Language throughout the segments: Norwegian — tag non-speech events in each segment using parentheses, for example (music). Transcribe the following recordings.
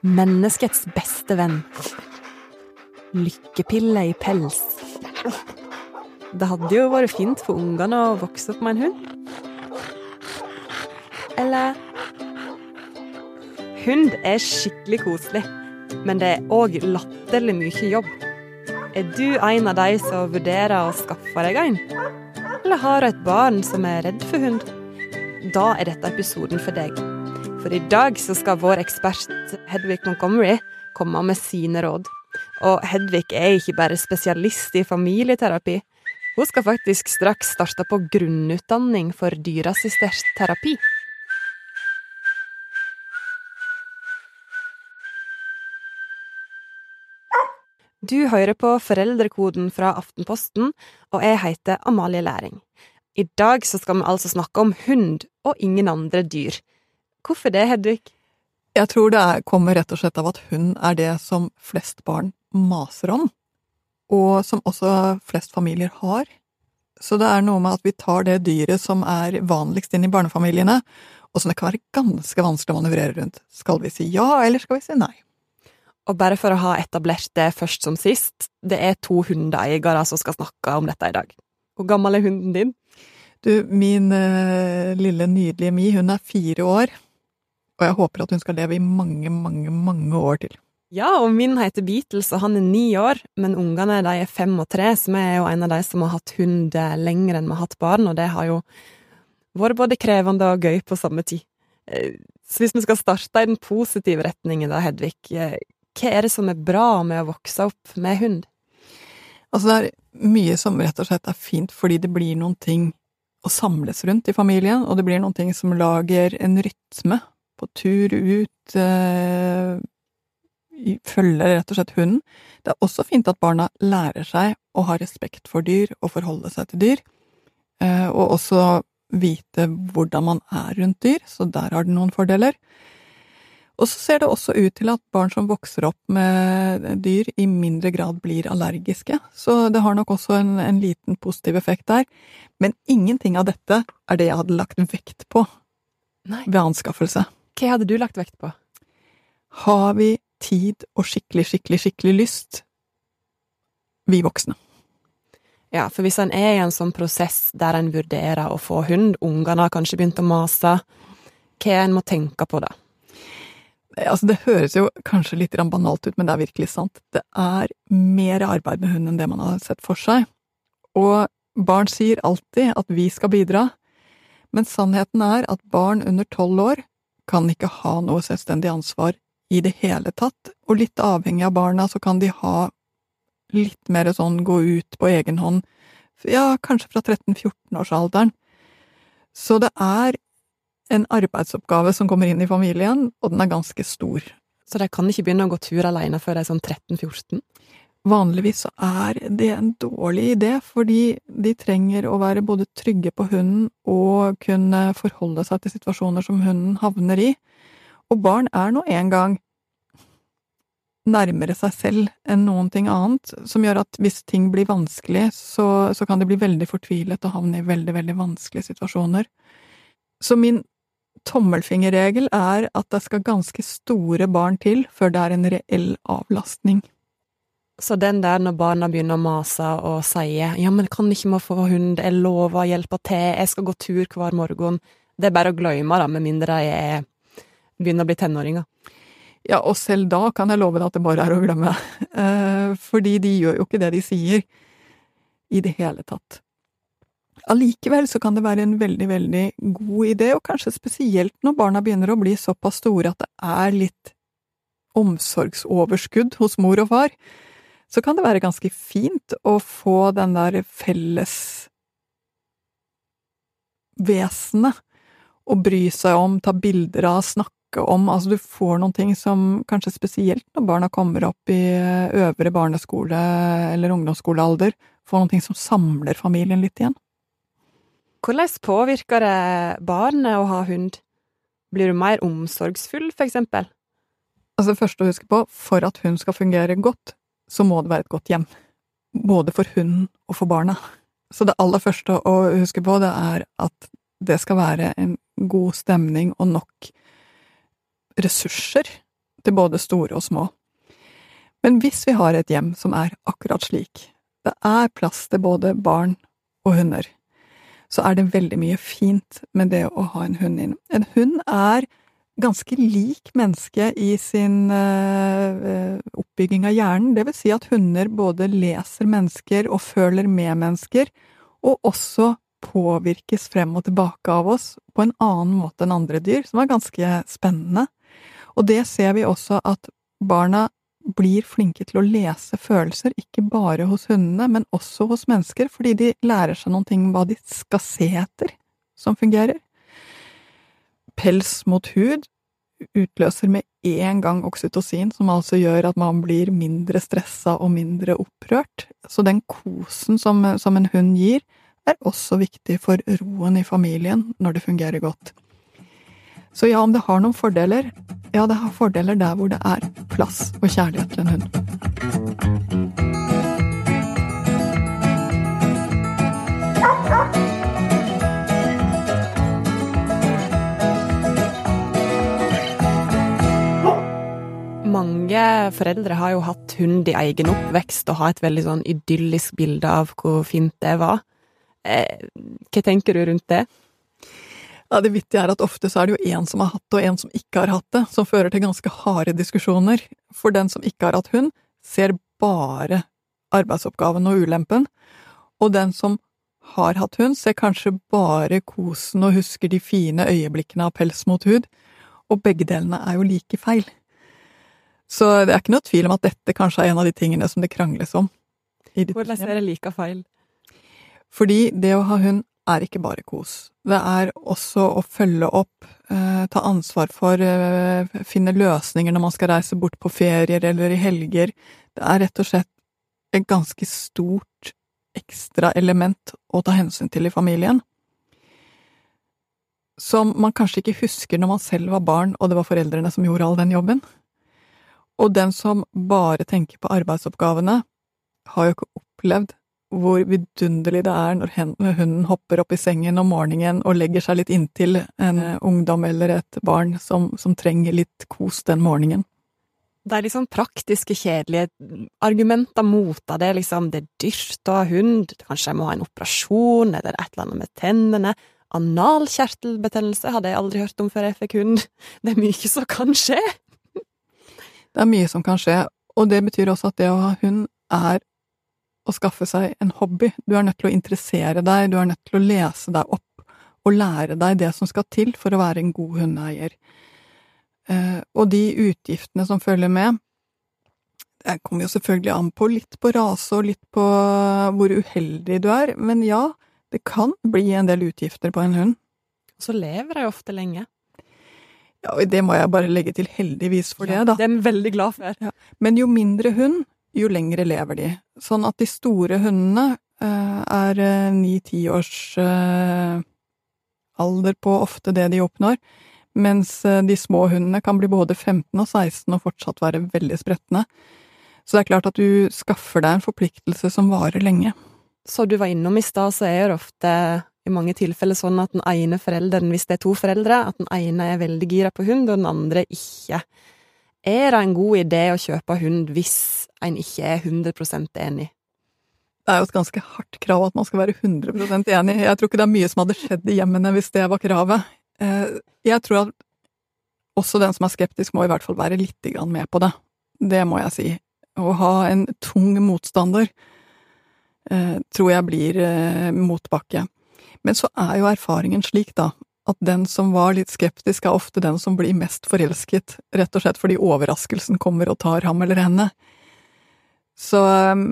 Menneskets beste venn. Lykkepille i pels. Det hadde jo vært fint for ungene å vokse opp med en hund. Eller Hund er skikkelig koselig, men det er òg latterlig mye jobb. Er du en av de som vurderer å skaffe deg en? Eller har du et barn som er redd for hund? Da er dette episoden for deg. For i dag så skal vår ekspert Hedvig Montgomery komme med sine råd. Og Hedvig er ikke bare spesialist i familieterapi. Hun skal faktisk straks starte på grunnutdanning for dyreassistert terapi. Du hører på Foreldrekoden fra Aftenposten, og jeg heter Amalie Læring. I dag skal vi altså snakke om hund og ingen andre dyr. Hvorfor det, Hedvig? Jeg tror det er, kommer rett og slett av at hun er det som flest barn maser om, og som også flest familier har. Så det er noe med at vi tar det dyret som er vanligst inn i barnefamiliene, og som det kan være ganske vanskelig å manøvrere rundt. Skal vi si ja, eller skal vi si nei? Og bare for å ha etablert det først som sist, det er to hundeeiere som skal snakke om dette i dag. Hvor gammel er hunden din? Du, min uh, lille nydelige Mi, hun er fire år, og jeg håper at hun skal leve i mange, mange, mange år til. Ja, og min heter Beatles, og han er ni år, men ungene de er fem og tre, så vi er jo en av de som har hatt hund lenger enn vi har hatt barn, og det har jo vært både krevende og gøy på samme tid. Så hvis vi skal starte i den positive retningen da, Hedvig, hva er det som er bra med å vokse opp med hund? Altså, det er mye som rett og slett er fint fordi det blir noen ting å samles rundt i familien, og det blir noen ting som lager en rytme på tur ut, øh, følger rett og slett hunden. Det er også fint at barna lærer seg å ha respekt for dyr og forholde seg til dyr, øh, og også vite hvordan man er rundt dyr, så der har det noen fordeler. Og så ser det også ut til at barn som vokser opp med dyr, i mindre grad blir allergiske, så det har nok også en, en, liten positiv effekt der. Men ingenting av dette er det jeg hadde lagt vekt på Nei. ved anskaffelse. Hva hadde du lagt vekt på? Har vi tid og skikkelig, skikkelig, skikkelig lyst, vi voksne? Ja, for hvis en er i en sånn prosess der en vurderer å få hund, ungene har kanskje begynt å mase, hva en må tenke på da? Altså, det høres jo kanskje litt banalt ut, men det er virkelig sant. Det er mer arbeid med hund enn det man har sett for seg. Og barn sier alltid at vi skal bidra, men sannheten er at barn under tolv år kan ikke ha noe selvstendig ansvar i det hele tatt, og litt avhengig av barna så kan de ha litt mer sånn gå ut på egen hånd, ja, kanskje fra 13–14-årsalderen. Så det er en arbeidsoppgave som kommer inn i familien, og den er ganske stor. Så de kan ikke begynne å gå tur alene før de er sånn 13-14? Vanligvis så er det en dårlig idé, fordi de trenger å være både trygge på hunden og kunne forholde seg til situasjoner som hunden havner i. Og barn er nå en gang nærmere seg selv enn noen ting annet, som gjør at hvis ting blir vanskelig, så, så kan de bli veldig fortvilet og havne i veldig, veldig vanskelige situasjoner. Så min tommelfingerregel er at det skal ganske store barn til før det er en reell avlastning. Så den der når barna begynner å mase og sier ja, men kan ikke vi få hund, jeg lover å hjelpe til, jeg skal gå tur hver morgen, det er bare å glemme, da, med mindre er, begynner å bli tenåringer. Ja, og selv da kan jeg love deg at det bare er å glemme, (laughs) eh, fordi de gjør jo ikke det de sier i det hele tatt. Allikevel så kan det være en veldig, veldig god idé, og kanskje spesielt når barna begynner å bli såpass store at det er litt omsorgsoverskudd hos mor og far, så kan det være ganske fint å få den der felles vesenet å bry seg om, ta bilder av, snakke om, altså du får noen ting som kanskje spesielt når barna kommer opp i øvre barneskole eller ungdomsskolealder, får noen ting som samler familien litt igjen. Hvordan påvirker det barnet å ha hund? Blir du mer omsorgsfull, for eksempel? Altså, det første å huske på, for at hund skal fungere godt, så må det være et godt hjem. Både for hunden og for barna. Så det aller første å huske på, det er at det skal være en god stemning og nok ressurser til både store og små. Men hvis vi har et hjem som er akkurat slik, det er plass til både barn og hunder, så er det veldig mye fint med det å ha en hund inn. En hund er ganske lik mennesket i sin uh, oppbygging av hjernen, det vil si at hunder både leser mennesker og føler med mennesker, og også påvirkes frem og tilbake av oss på en annen måte enn andre dyr, som er ganske spennende. Og det ser vi også at barna blir flinke til å lese følelser, ikke bare hos hundene, men også hos mennesker, fordi de lærer seg noen ting om hva de skal se etter, som fungerer. Pels mot hud utløser med en gang oksytocin, som altså gjør at man blir mindre stressa og mindre opprørt. Så den kosen som, som en hund gir, er også viktig for roen i familien når det fungerer godt. Så ja, om det har noen fordeler? Ja, det har fordeler der hvor det er plass og kjærlighet til en hund. Mange foreldre har jo hatt hund i egen oppvekst og har et veldig sånn idyllisk bilde av hvor fint det var. Eh, hva tenker du rundt det? Ja, Det vittige er at ofte så er det jo en som har hatt det, og en som ikke har hatt det, som fører til ganske harde diskusjoner. For den som ikke har hatt hund, ser bare arbeidsoppgaven og ulempen, og den som har hatt hund, ser kanskje bare kosen og husker de fine øyeblikkene av pels mot hud, og begge delene er jo like feil. Så det er ikke noe tvil om at dette kanskje er en av de tingene som det krangles om. Hvordan er det like feil? Fordi det å ha hund er ikke bare kos. Det er også å følge opp, eh, ta ansvar for, eh, finne løsninger når man skal reise bort på ferier eller i helger. Det er rett og slett et ganske stort ekstra element å ta hensyn til i familien. Som man kanskje ikke husker når man selv var barn og det var foreldrene som gjorde all den jobben. Og den som bare tenker på arbeidsoppgavene, har jo ikke opplevd hvor vidunderlig det er når hunden hopper opp i sengen om morgenen og legger seg litt inntil en ungdom eller et barn som, som trenger litt kos den morgenen. Det er liksom praktiske, kjedelige argumenter mot det. Liksom det er dyrt å ha hund, kanskje jeg må ha en operasjon, eller et eller annet med tennene. Analkjertelbetennelse hadde jeg aldri hørt om før jeg fikk hund. Det er mye som kan skje. Det er mye som kan skje, og det betyr også at det å ha hund er å skaffe seg en hobby. Du er nødt til å interessere deg, du er nødt til å lese deg opp og lære deg det som skal til for å være en god hundeeier. Eh, og de utgiftene som følger med, det kommer jo selvfølgelig an på litt på rase og litt på hvor uheldig du er, men ja, det kan bli en del utgifter på en hund. Og så lever de ofte lenge. Ja, og det må jeg bare legge til heldigvis for ja, det, da. Det er jeg veldig glad for. Ja. Men jo mindre hund, jo lengre lever de. Sånn at de store hundene eh, er eh, ni-ti års eh, alder på ofte det de oppnår, mens de små hundene kan bli både 15 og 16 og fortsatt være veldig spretne. Så det er klart at du skaffer deg en forpliktelse som varer lenge. Så du var innom i stad, så er det ofte i mange tilfeller sånn at den ene forelderen, hvis det er to foreldre, at den ene er veldig gira på hund, og den andre ikke. Er det en god idé å kjøpe hund hvis en ikke er 100 enig? Det er jo et ganske hardt krav at man skal være 100% enig. Jeg tror ikke det er mye som hadde skjedd i hjemmene hvis det var kravet. Eh, jeg tror at også den som er skeptisk, må i hvert fall være litt med på det. Det må jeg si. Å ha en tung motstander eh, tror jeg blir eh, motbakke. Men så er jo erfaringen slik, da, at den som var litt skeptisk, er ofte den som blir mest forelsket, rett og slett fordi overraskelsen kommer og tar ham eller henne. Så um,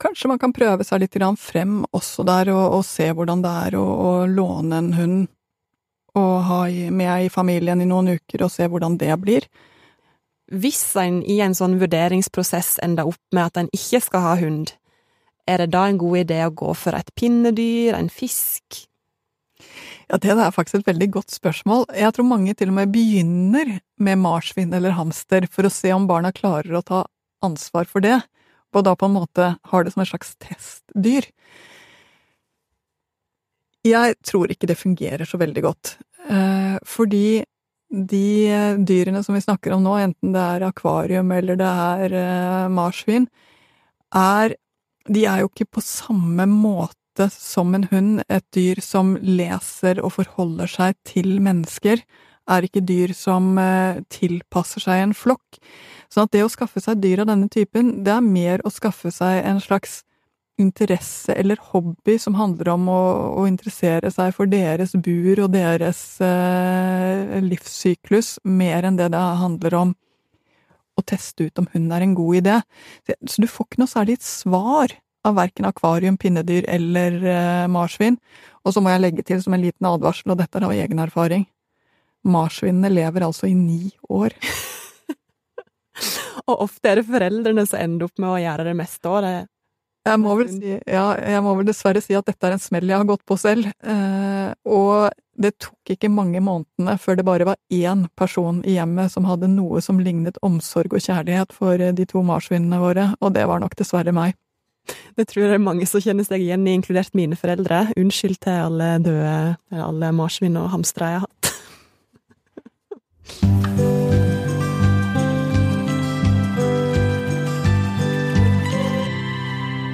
kanskje man kan prøve seg litt frem også der, og, og se hvordan det er å, å, låne en hund og ha med i familien i noen uker, og se hvordan det blir. Hvis en i en sånn vurderingsprosess ender opp med at en ikke skal ha hund, er det da en god idé å gå for et pinnedyr, en fisk, ja, det er faktisk et veldig godt spørsmål. Jeg tror mange til og med begynner med marsvin eller hamster for å se om barna klarer å ta ansvar for det, og da på en måte har det som et slags testdyr. Jeg tror ikke det fungerer så veldig godt, eh, fordi de dyrene som vi snakker om nå, enten det er akvarium eller det er eh, marsvin, er De er jo ikke på samme måte som en hund et dyr som leser og forholder seg til mennesker, er ikke dyr som eh, tilpasser seg en flokk. Sånn at det å skaffe seg dyr av denne typen, det er mer å skaffe seg en slags interesse eller hobby som handler om å, å interessere seg for deres bur og deres eh, livssyklus, mer enn det det handler om å teste ut om hunden er en god idé. Så du får ikke noe særlig svar av verken akvarium, pinnedyr eller eh, marsvin. Og så må jeg legge til som en liten advarsel, og dette er av egen erfaring, marsvinene lever altså i ni år. (laughs) og ofte er det foreldrene som ender opp med å gjøre det meste det jeg må, vel si, ja, jeg må vel dessverre si at dette er en smell jeg har gått på selv. Eh, og det tok ikke mange månedene før det bare var én person i hjemmet som hadde noe som lignet omsorg og kjærlighet for eh, de to marsvinene våre, og det var nok dessverre meg. Det tror jeg det er mange som kjenner seg igjen i, inkludert mine foreldre. Unnskyld til alle døde, alle marsvin og hamstere jeg har hatt. (laughs)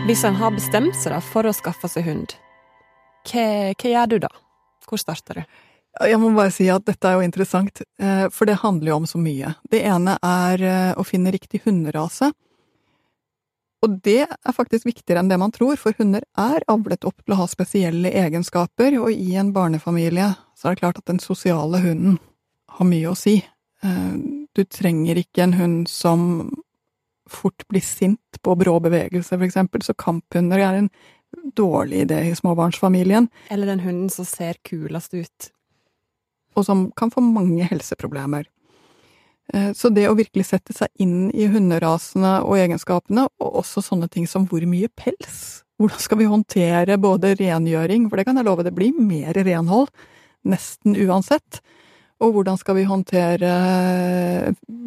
Hvis en har bestemt seg for å skaffe seg hund, hva, hva gjør du da? Hvor starter du? Jeg må bare si at dette er jo interessant, eh, for det handler jo om så mye. Det ene er eh, å finne riktig hunderase. Og det er faktisk viktigere enn det man tror, for hunder er avlet opp til å ha spesielle egenskaper, og i en barnefamilie så er det klart at den sosiale hunden har mye å si. Eh, du trenger ikke en hund som fort blir sint på brå bevegelser, eksempel, så kamphunder er en dårlig idé i småbarnsfamilien. Eller den hunden som ser kulest ut. Og som kan få mange helseproblemer. Eh, så det å virkelig sette seg inn i hunderasene og egenskapene, og også sånne ting som hvor mye pels, hvordan skal vi håndtere både rengjøring, for det kan jeg love det blir mer renhold, nesten uansett, og hvordan skal vi håndtere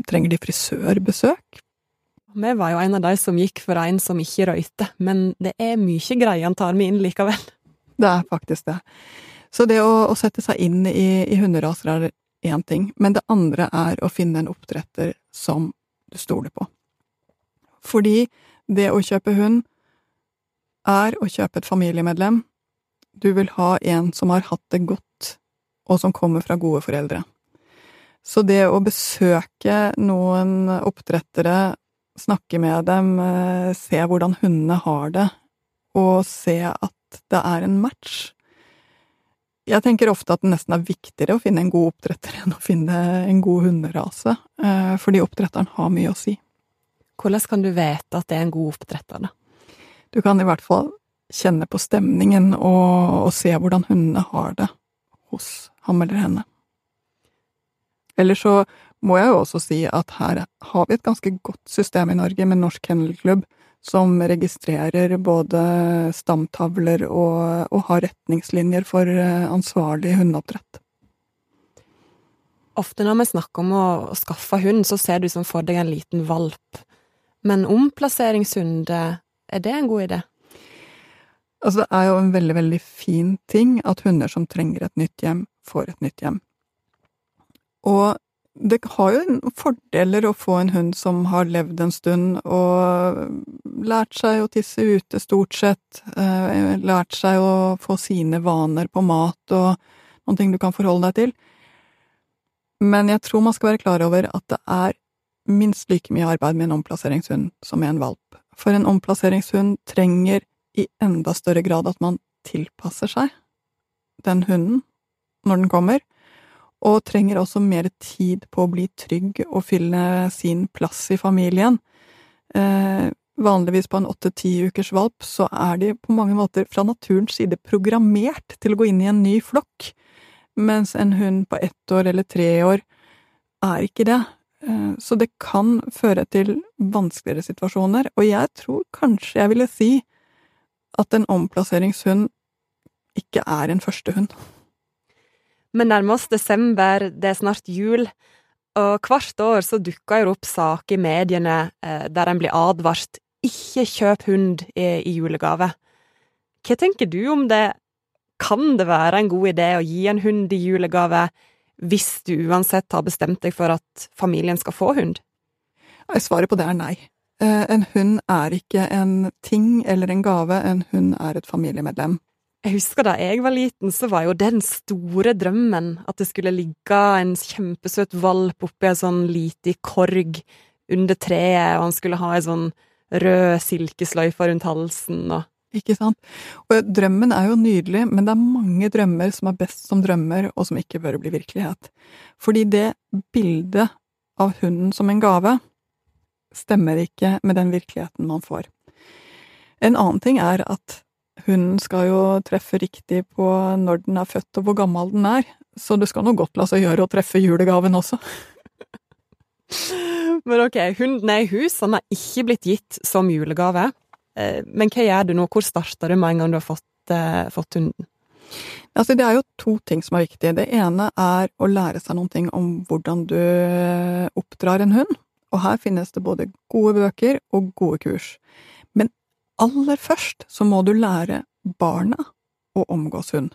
Trenger de frisørbesøk? Vi var jo en av de som gikk for en som ikke røyte, men det er mye greier han tar med inn likevel. Det er faktisk det. Så det å, å sette seg inn i, i hunderaser er én ting, men det andre er å finne en oppdretter som du stoler på. Fordi det å kjøpe hund er å kjøpe et familiemedlem. Du vil ha en som har hatt det godt, og som kommer fra gode foreldre. Så det å besøke noen oppdrettere snakke med dem, eh, se hvordan hundene har det, og se at det er en match. Jeg tenker ofte at det nesten er viktigere å finne en god oppdretter enn å finne en god hunderase, eh, fordi oppdretteren har mye å si. Hvordan kan du vite at det er en god oppdretter, da? Du kan i hvert fall kjenne på stemningen og, og se hvordan hundene har det hos ham eller henne. Eller så må jeg jo også si at her har vi et ganske godt system i Norge med Norsk Kennelklubb, som registrerer både stamtavler og, og har retningslinjer for eh, ansvarlig hundeoppdrett. Ofte når vi snakker om å, skaffe hund, så ser du som for deg en liten valp. Men omplasseringshund, er det en god idé? Altså, det er jo en veldig, veldig fin ting at hunder som trenger et nytt hjem, får et nytt hjem. Og det har jo fordeler å få en hund som har levd en stund og lært seg å tisse ute, stort sett, eh, lært seg å få sine vaner på mat og noen ting du kan forholde deg til. Men jeg tror man skal være klar over at det er minst like mye arbeid med en omplasseringshund som med en valp. For en omplasseringshund trenger i enda større grad at man tilpasser seg den hunden når den kommer og trenger også mer tid på å bli trygg og fylle sin plass i familien. Eh, vanligvis på en åtte–ti ukers valp så er de på mange måter fra naturens side programmert til å gå inn i en ny flokk, mens en hund på ett år eller tre år er ikke det. Eh, så det kan føre til vanskeligere situasjoner, og jeg tror kanskje jeg ville si at en omplasseringshund ikke er en førstehund. Vi nærmer oss desember, det er snart jul, og hvert år så dukker det opp saker i mediene eh, der en blir advart ikke kjøp hund i, julegave. Hva tenker du om det? Kan det være en god idé å gi en hund i julegave hvis du uansett har bestemt deg for at familien skal få hund? Svaret på det er nei. Eh, en hund er ikke en ting eller en gave, en hund er et familiemedlem. Jeg husker da jeg var liten, så var jo den store drømmen at det skulle ligge en kjempesøt valp oppi en sånn liten korg under treet, og han skulle ha ei sånn rød silkesløyfe rundt halsen og Ikke sant? Og drømmen er jo nydelig, men det er mange drømmer som er best som drømmer, og som ikke bør bli virkelighet. Fordi det bildet av hunden som en gave stemmer ikke med den virkeligheten man får. En annen ting er at hunden skal jo treffe riktig på når den er født og hvor gammel den er, så det skal nå godt la seg gjøre å treffe julegaven også. (laughs) Men ok, hunden er i hus, han har ikke blitt gitt som julegave. Eh, men hva gjør du nå, hvor starter du med en gang du har fått, eh, fått hunden? Altså, det er jo to ting som er viktige. Det ene er å lære seg noen ting om hvordan du oppdrar en hund. Og her finnes det både gode bøker og gode kurs. Aller først så må du lære barna å omgås hund.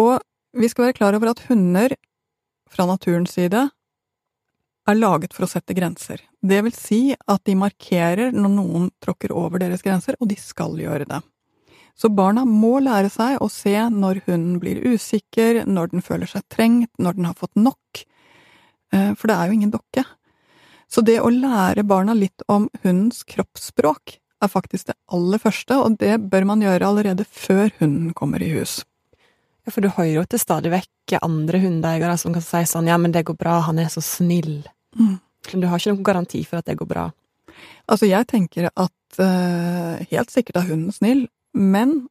Og vi skal være klar over at hunder, fra naturens side, er laget for å sette grenser. Det vil si at de markerer når noen tråkker over deres grenser, og de skal gjøre det. Så barna må lære seg å se når hunden blir usikker, når den føler seg trengt, når den har fått nok. Eh, for det er jo ingen dokke. Så det å lære barna litt om hundens kroppsspråk er faktisk det aller første, og det bør man gjøre allerede før hunden kommer i hus. Ja, for du hører jo til stadig vekk andre hundeeiere som kan si sånn ja, men det går bra, han er så snill. Mm. Men du har ikke noen garanti for at det går bra. Altså, jeg tenker at uh, helt sikkert er hunden snill, men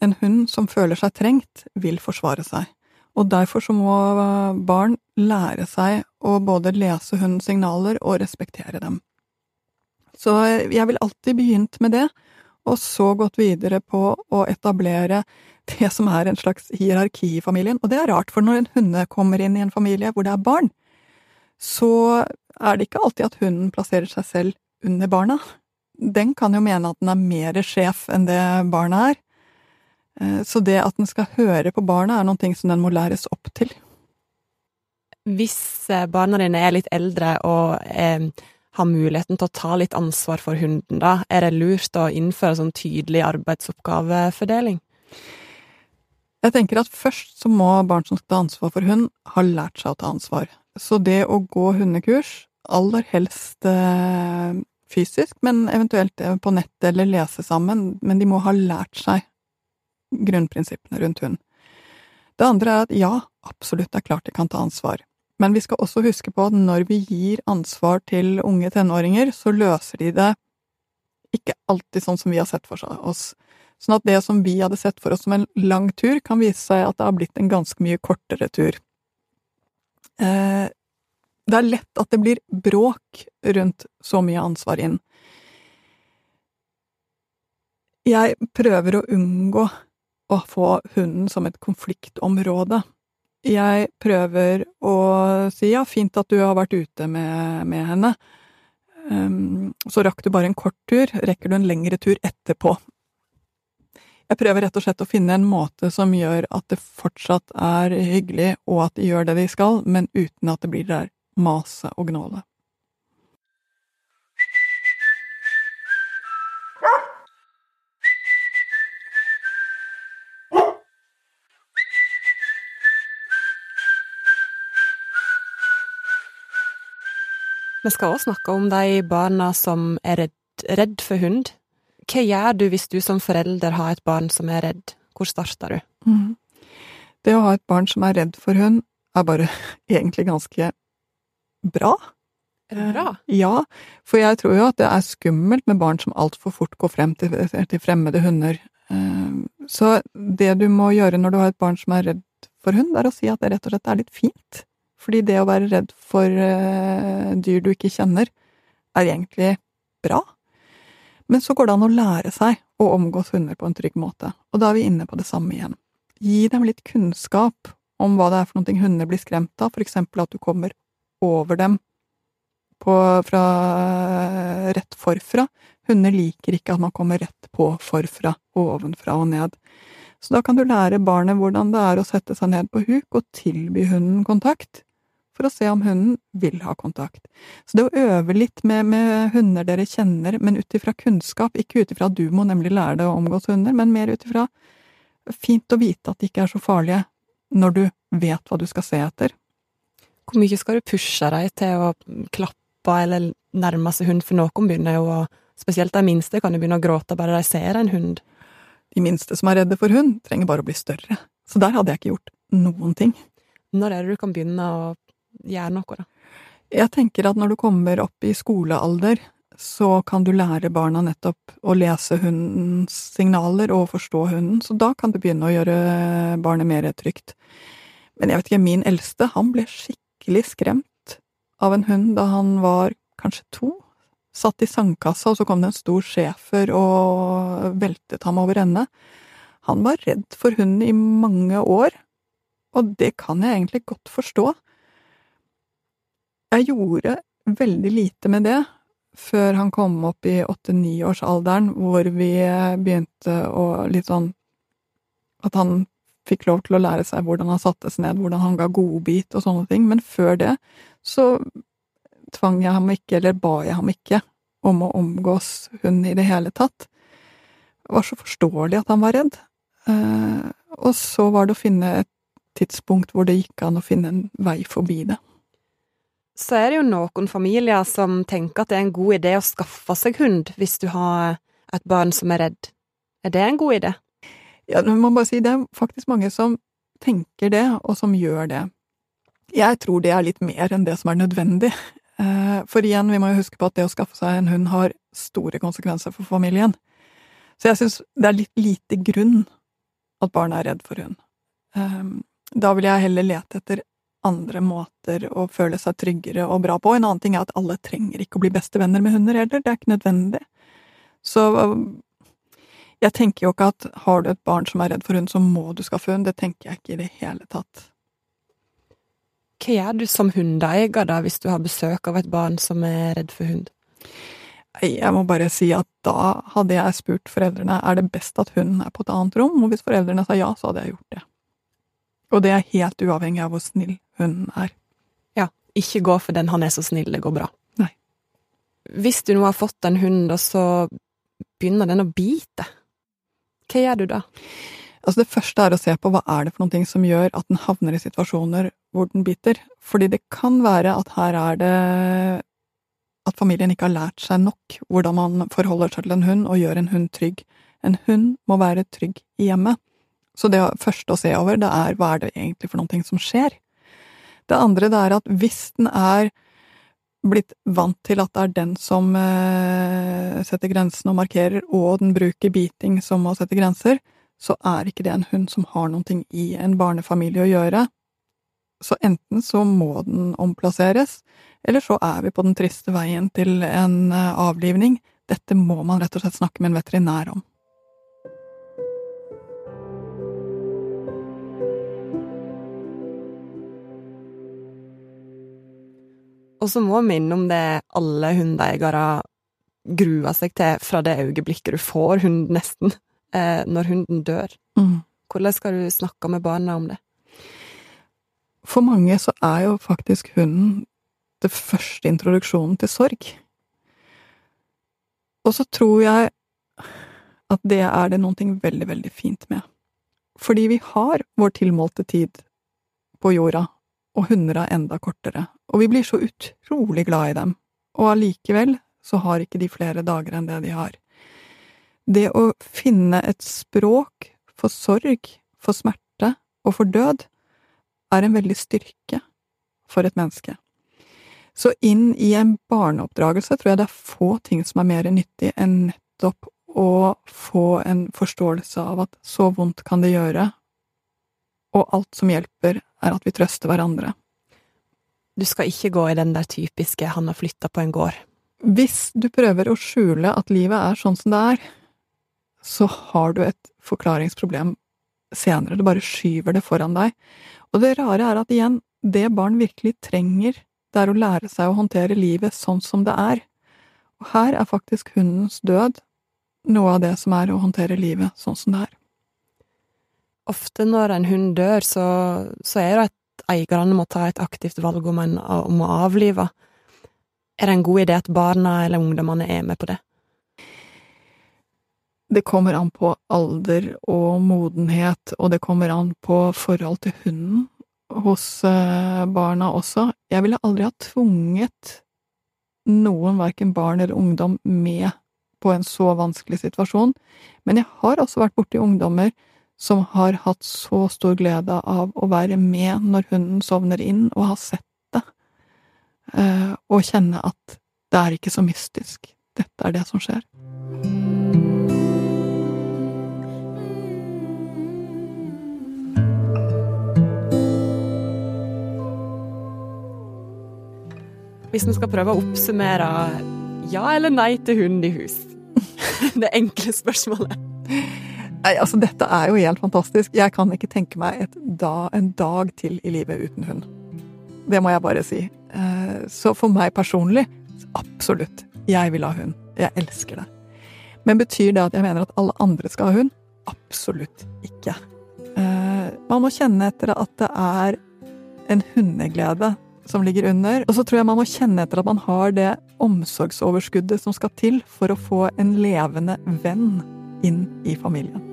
en hund som føler seg trengt, vil forsvare seg. Og derfor så må barn lære seg å både lese hundens signaler og respektere dem. Så jeg vil alltid begynt med det, og så gått videre på å etablere det som er en slags hierarki i familien. Og det er rart, for når en hunde kommer inn i en familie hvor det er barn, så er det ikke alltid at hunden plasserer seg selv under barna. Den kan jo mene at den er mer sjef enn det barna er. Eh, så det at den skal høre på barna, er noen ting som den må læres opp til. Hvis eh, barna dine er litt eldre og eh, har muligheten til å ta litt ansvar for hunden, da, er det lurt å innføre sånn tydelig arbeidsoppgavefordeling? Jeg tenker at først så må barn som skal ta ansvar for hund, ha lært seg å ta ansvar. Så det å gå hundekurs, aller helst eh, fysisk, men eventuelt på nettet eller lese sammen, men de må ha lært seg grunnprinsippene rundt hund. Det andre er at ja, absolutt, det er klart de kan ta ansvar. Men vi skal også huske på at når vi gir ansvar til unge tenåringer, så løser de det ikke alltid sånn som vi har sett for oss. Sånn at det som vi hadde sett for oss som en lang tur, kan vise seg at det har blitt en ganske mye kortere tur. Eh, det er lett at det blir bråk rundt så mye ansvar inn. Jeg prøver å unngå å få hunden som et konfliktområde. Jeg prøver å si ja, fint at du har vært ute med, med henne. Um, så rakk du bare en kort tur, rekker du en lengre tur etterpå. Jeg prøver rett og slett å finne en måte som gjør at det fortsatt er hyggelig, og at de gjør det de skal, men uten at det blir der mase og gnåle. Vi skal også snakke om de barna som er redd, redd, for hund. Hva gjør du hvis du som forelder har et barn som er redd? Hvor starter du? Mm. Det å ha et barn som er redd for hund, er bare (laughs) egentlig ganske bra. Bra? Eh, ja, for jeg tror jo at det er skummelt med barn som altfor fort går frem til, til fremmede hunder. Eh, så det du må gjøre når du har et barn som er redd for hund, er å si at det rett og slett er litt fint. Fordi det å være redd for uh, dyr du ikke kjenner, er egentlig bra. Men så går det an å lære seg å omgås hunder på en trygg måte, og da er vi inne på det samme igjen. Gi dem litt kunnskap om hva det er for noe hunder blir skremt av, for eksempel at du kommer over dem på, fra rett forfra. Hunder liker ikke at man kommer rett på forfra, ovenfra og ned. Så da kan du lære barnet hvordan det er å sette seg ned på huk og tilby hunden kontakt, for å se om hunden vil ha kontakt. Så det å øve litt med, med hunder dere kjenner, men ut ifra kunnskap, ikke ut ifra at du må nemlig lære deg å omgås hunder, men mer ut ifra fint å vite at de ikke er så farlige, når du vet hva du skal se etter. Hvor mye skal du pushe dem til å klappe eller nærme seg hund, for noen begynner jo å Spesielt de minste kan jo begynne å gråte bare de ser en hund. De minste som er redde for hund, trenger bare å bli større. Så der hadde jeg ikke gjort noen ting. Når er det du kan begynne å gjøre noe, da? Jeg tenker at når du kommer opp i skolealder, så kan du lære barna nettopp å lese hundens signaler og forstå hunden, så da kan du begynne å gjøre barnet mer trygt. Men jeg vet ikke, min eldste, han ble skikkelig skremt av en hund da han var kanskje to, satt i sandkassa, og så kom det en stor schæfer og veltet ham over ende. Han var redd for hunden i mange år, og det kan jeg egentlig godt forstå. Jeg gjorde veldig lite med det før han kom opp i åtte-niårsalderen, hvor vi begynte å litt sånn At han fikk lov til å lære seg hvordan han satte seg ned, hvordan han ga godbit og sånne ting, men før det så tvang jeg ham ikke, eller ba jeg ham ikke, om å omgås hun i det hele tatt. Det var så forståelig at han var redd. Eh, og så var det å finne et tidspunkt hvor det gikk an å finne en vei forbi det. Så er det jo noen familier som tenker at det er en god idé å skaffe seg hund hvis du har et barn som er redd. Er det en god idé? Ja, man må bare si det er faktisk mange som tenker det, og som gjør det. Jeg tror det er litt mer enn det som er nødvendig. Eh, for igjen, vi må jo huske på at det å skaffe seg en hund har store konsekvenser for familien. Så jeg syns det er litt lite grunn at barn er redd for hund. Ehm, da vil jeg heller lete etter andre måter å føle seg tryggere og bra på. En annen ting er at alle trenger ikke å bli bestevenner med hunder heller, det er ikke nødvendig. Så jeg tenker jo ikke at har du et barn som er redd for hund, så må du skaffe hund. Det tenker jeg ikke i det hele tatt. Hva gjør du som hundeeier da, hvis du har besøk av et barn som er redd for hund? Jeg må bare si at da hadde jeg spurt foreldrene er det best at hunden er på et annet rom, og hvis foreldrene sa ja, så hadde jeg gjort det. Og det er helt uavhengig av hvor snill hunden er. Ja, ikke gå for den han er så snill, det går bra. Nei. Hvis du nå har fått en hund, og så begynner den å bite, hva gjør du da? Altså Det første er å se på hva er det for ting som gjør at den havner i situasjoner hvor den biter. Fordi det kan være at her er det at familien ikke har lært seg nok hvordan man forholder seg til en hund og gjør en hund trygg. En hund må være trygg i hjemmet. Så det første å se over, det er hva er det egentlig for noe som skjer. Det andre det er at hvis den er blitt vant til at det er den som eh, setter grensen og markerer, og den bruker biting som å sette grenser, så er ikke det en hund som har noe i en barnefamilie å gjøre. Så enten så må den omplasseres, eller så er vi på den triste veien til en eh, avlivning. Dette må man rett og slett snakke med en veterinær om. Og så må vi minne om det alle hundeeiere gruer seg til fra det øyeblikket du får hund, nesten eh, når hunden dør. Mm. Hvordan skal du snakke med barna om det? For mange så er jo faktisk hunden det første introduksjonen til sorg. Og så tror jeg at det er det noe veldig, veldig fint med. Fordi vi har vår tilmålte tid på jorda, og hunder er enda kortere, og vi blir så utrolig glad i dem, og allikevel så har ikke de flere dager enn det de har. Det å finne et språk for sorg, for smerte og for død er en veldig styrke for et menneske. Så inn i en barneoppdragelse tror jeg det er få ting som er mer nyttig enn nettopp å få en forståelse av at så vondt kan det gjøre, og alt som hjelper, er at vi trøster hverandre. Du skal ikke gå i den der typiske 'han har flytta på en gård'. Hvis du prøver å skjule at livet er sånn som det er, så har du et forklaringsproblem senere. Du bare skyver det foran deg. Og det rare er at igjen, det barn virkelig trenger, det er å lære seg å håndtere livet sånn som det er. Og her er faktisk hundens død noe av det som er å håndtere livet sånn som det er. Ofte når en hund dør, så, så er det at eierne må ta et aktivt valg om, en, om å avlive. Er det en god idé at barna eller ungdommene er med på det? Det kommer an på alder og modenhet, og det kommer an på forhold til hunden hos eh, barna også. Jeg ville aldri ha tvunget noen, verken barn eller ungdom, med på en så vanskelig situasjon, men jeg har også vært borti ungdommer som har hatt så stor glede av å være med når hunden sovner inn, og har sett det, eh, og kjenne at det er ikke så mystisk, dette er det som skjer. Hvis vi skal prøve å oppsummere ja eller nei til hund i hus? (laughs) Det enkle spørsmålet. Nei, altså dette er jo helt fantastisk. Jeg kan ikke tenke meg da, en dag til i livet uten hund. Det må jeg bare si. Eh, så for meg personlig, absolutt. Jeg vil ha hund. Jeg elsker det. Men betyr det at jeg mener at alle andre skal ha hund? Absolutt ikke. Eh, man må kjenne etter at det er en hundeglede som ligger under. Og så tror jeg man må kjenne etter at man har det omsorgsoverskuddet som skal til for å få en levende venn inn i familien.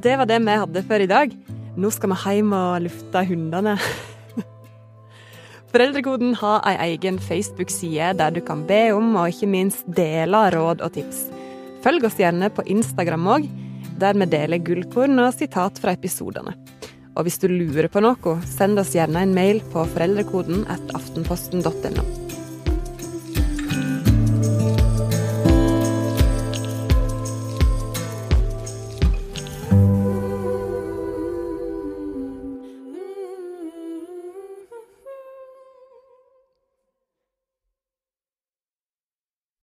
Det var det vi hadde for i dag. Nå skal vi hjem og lufte hundene. Foreldrekoden har ei egen Facebook-side der du kan be om og ikke minst dele råd og tips. Følg oss gjerne på Instagram òg, der vi deler gullkorn og sitat fra episodene. Og hvis du lurer på noe, send oss gjerne en mail på foreldrekoden at aftenposten.no.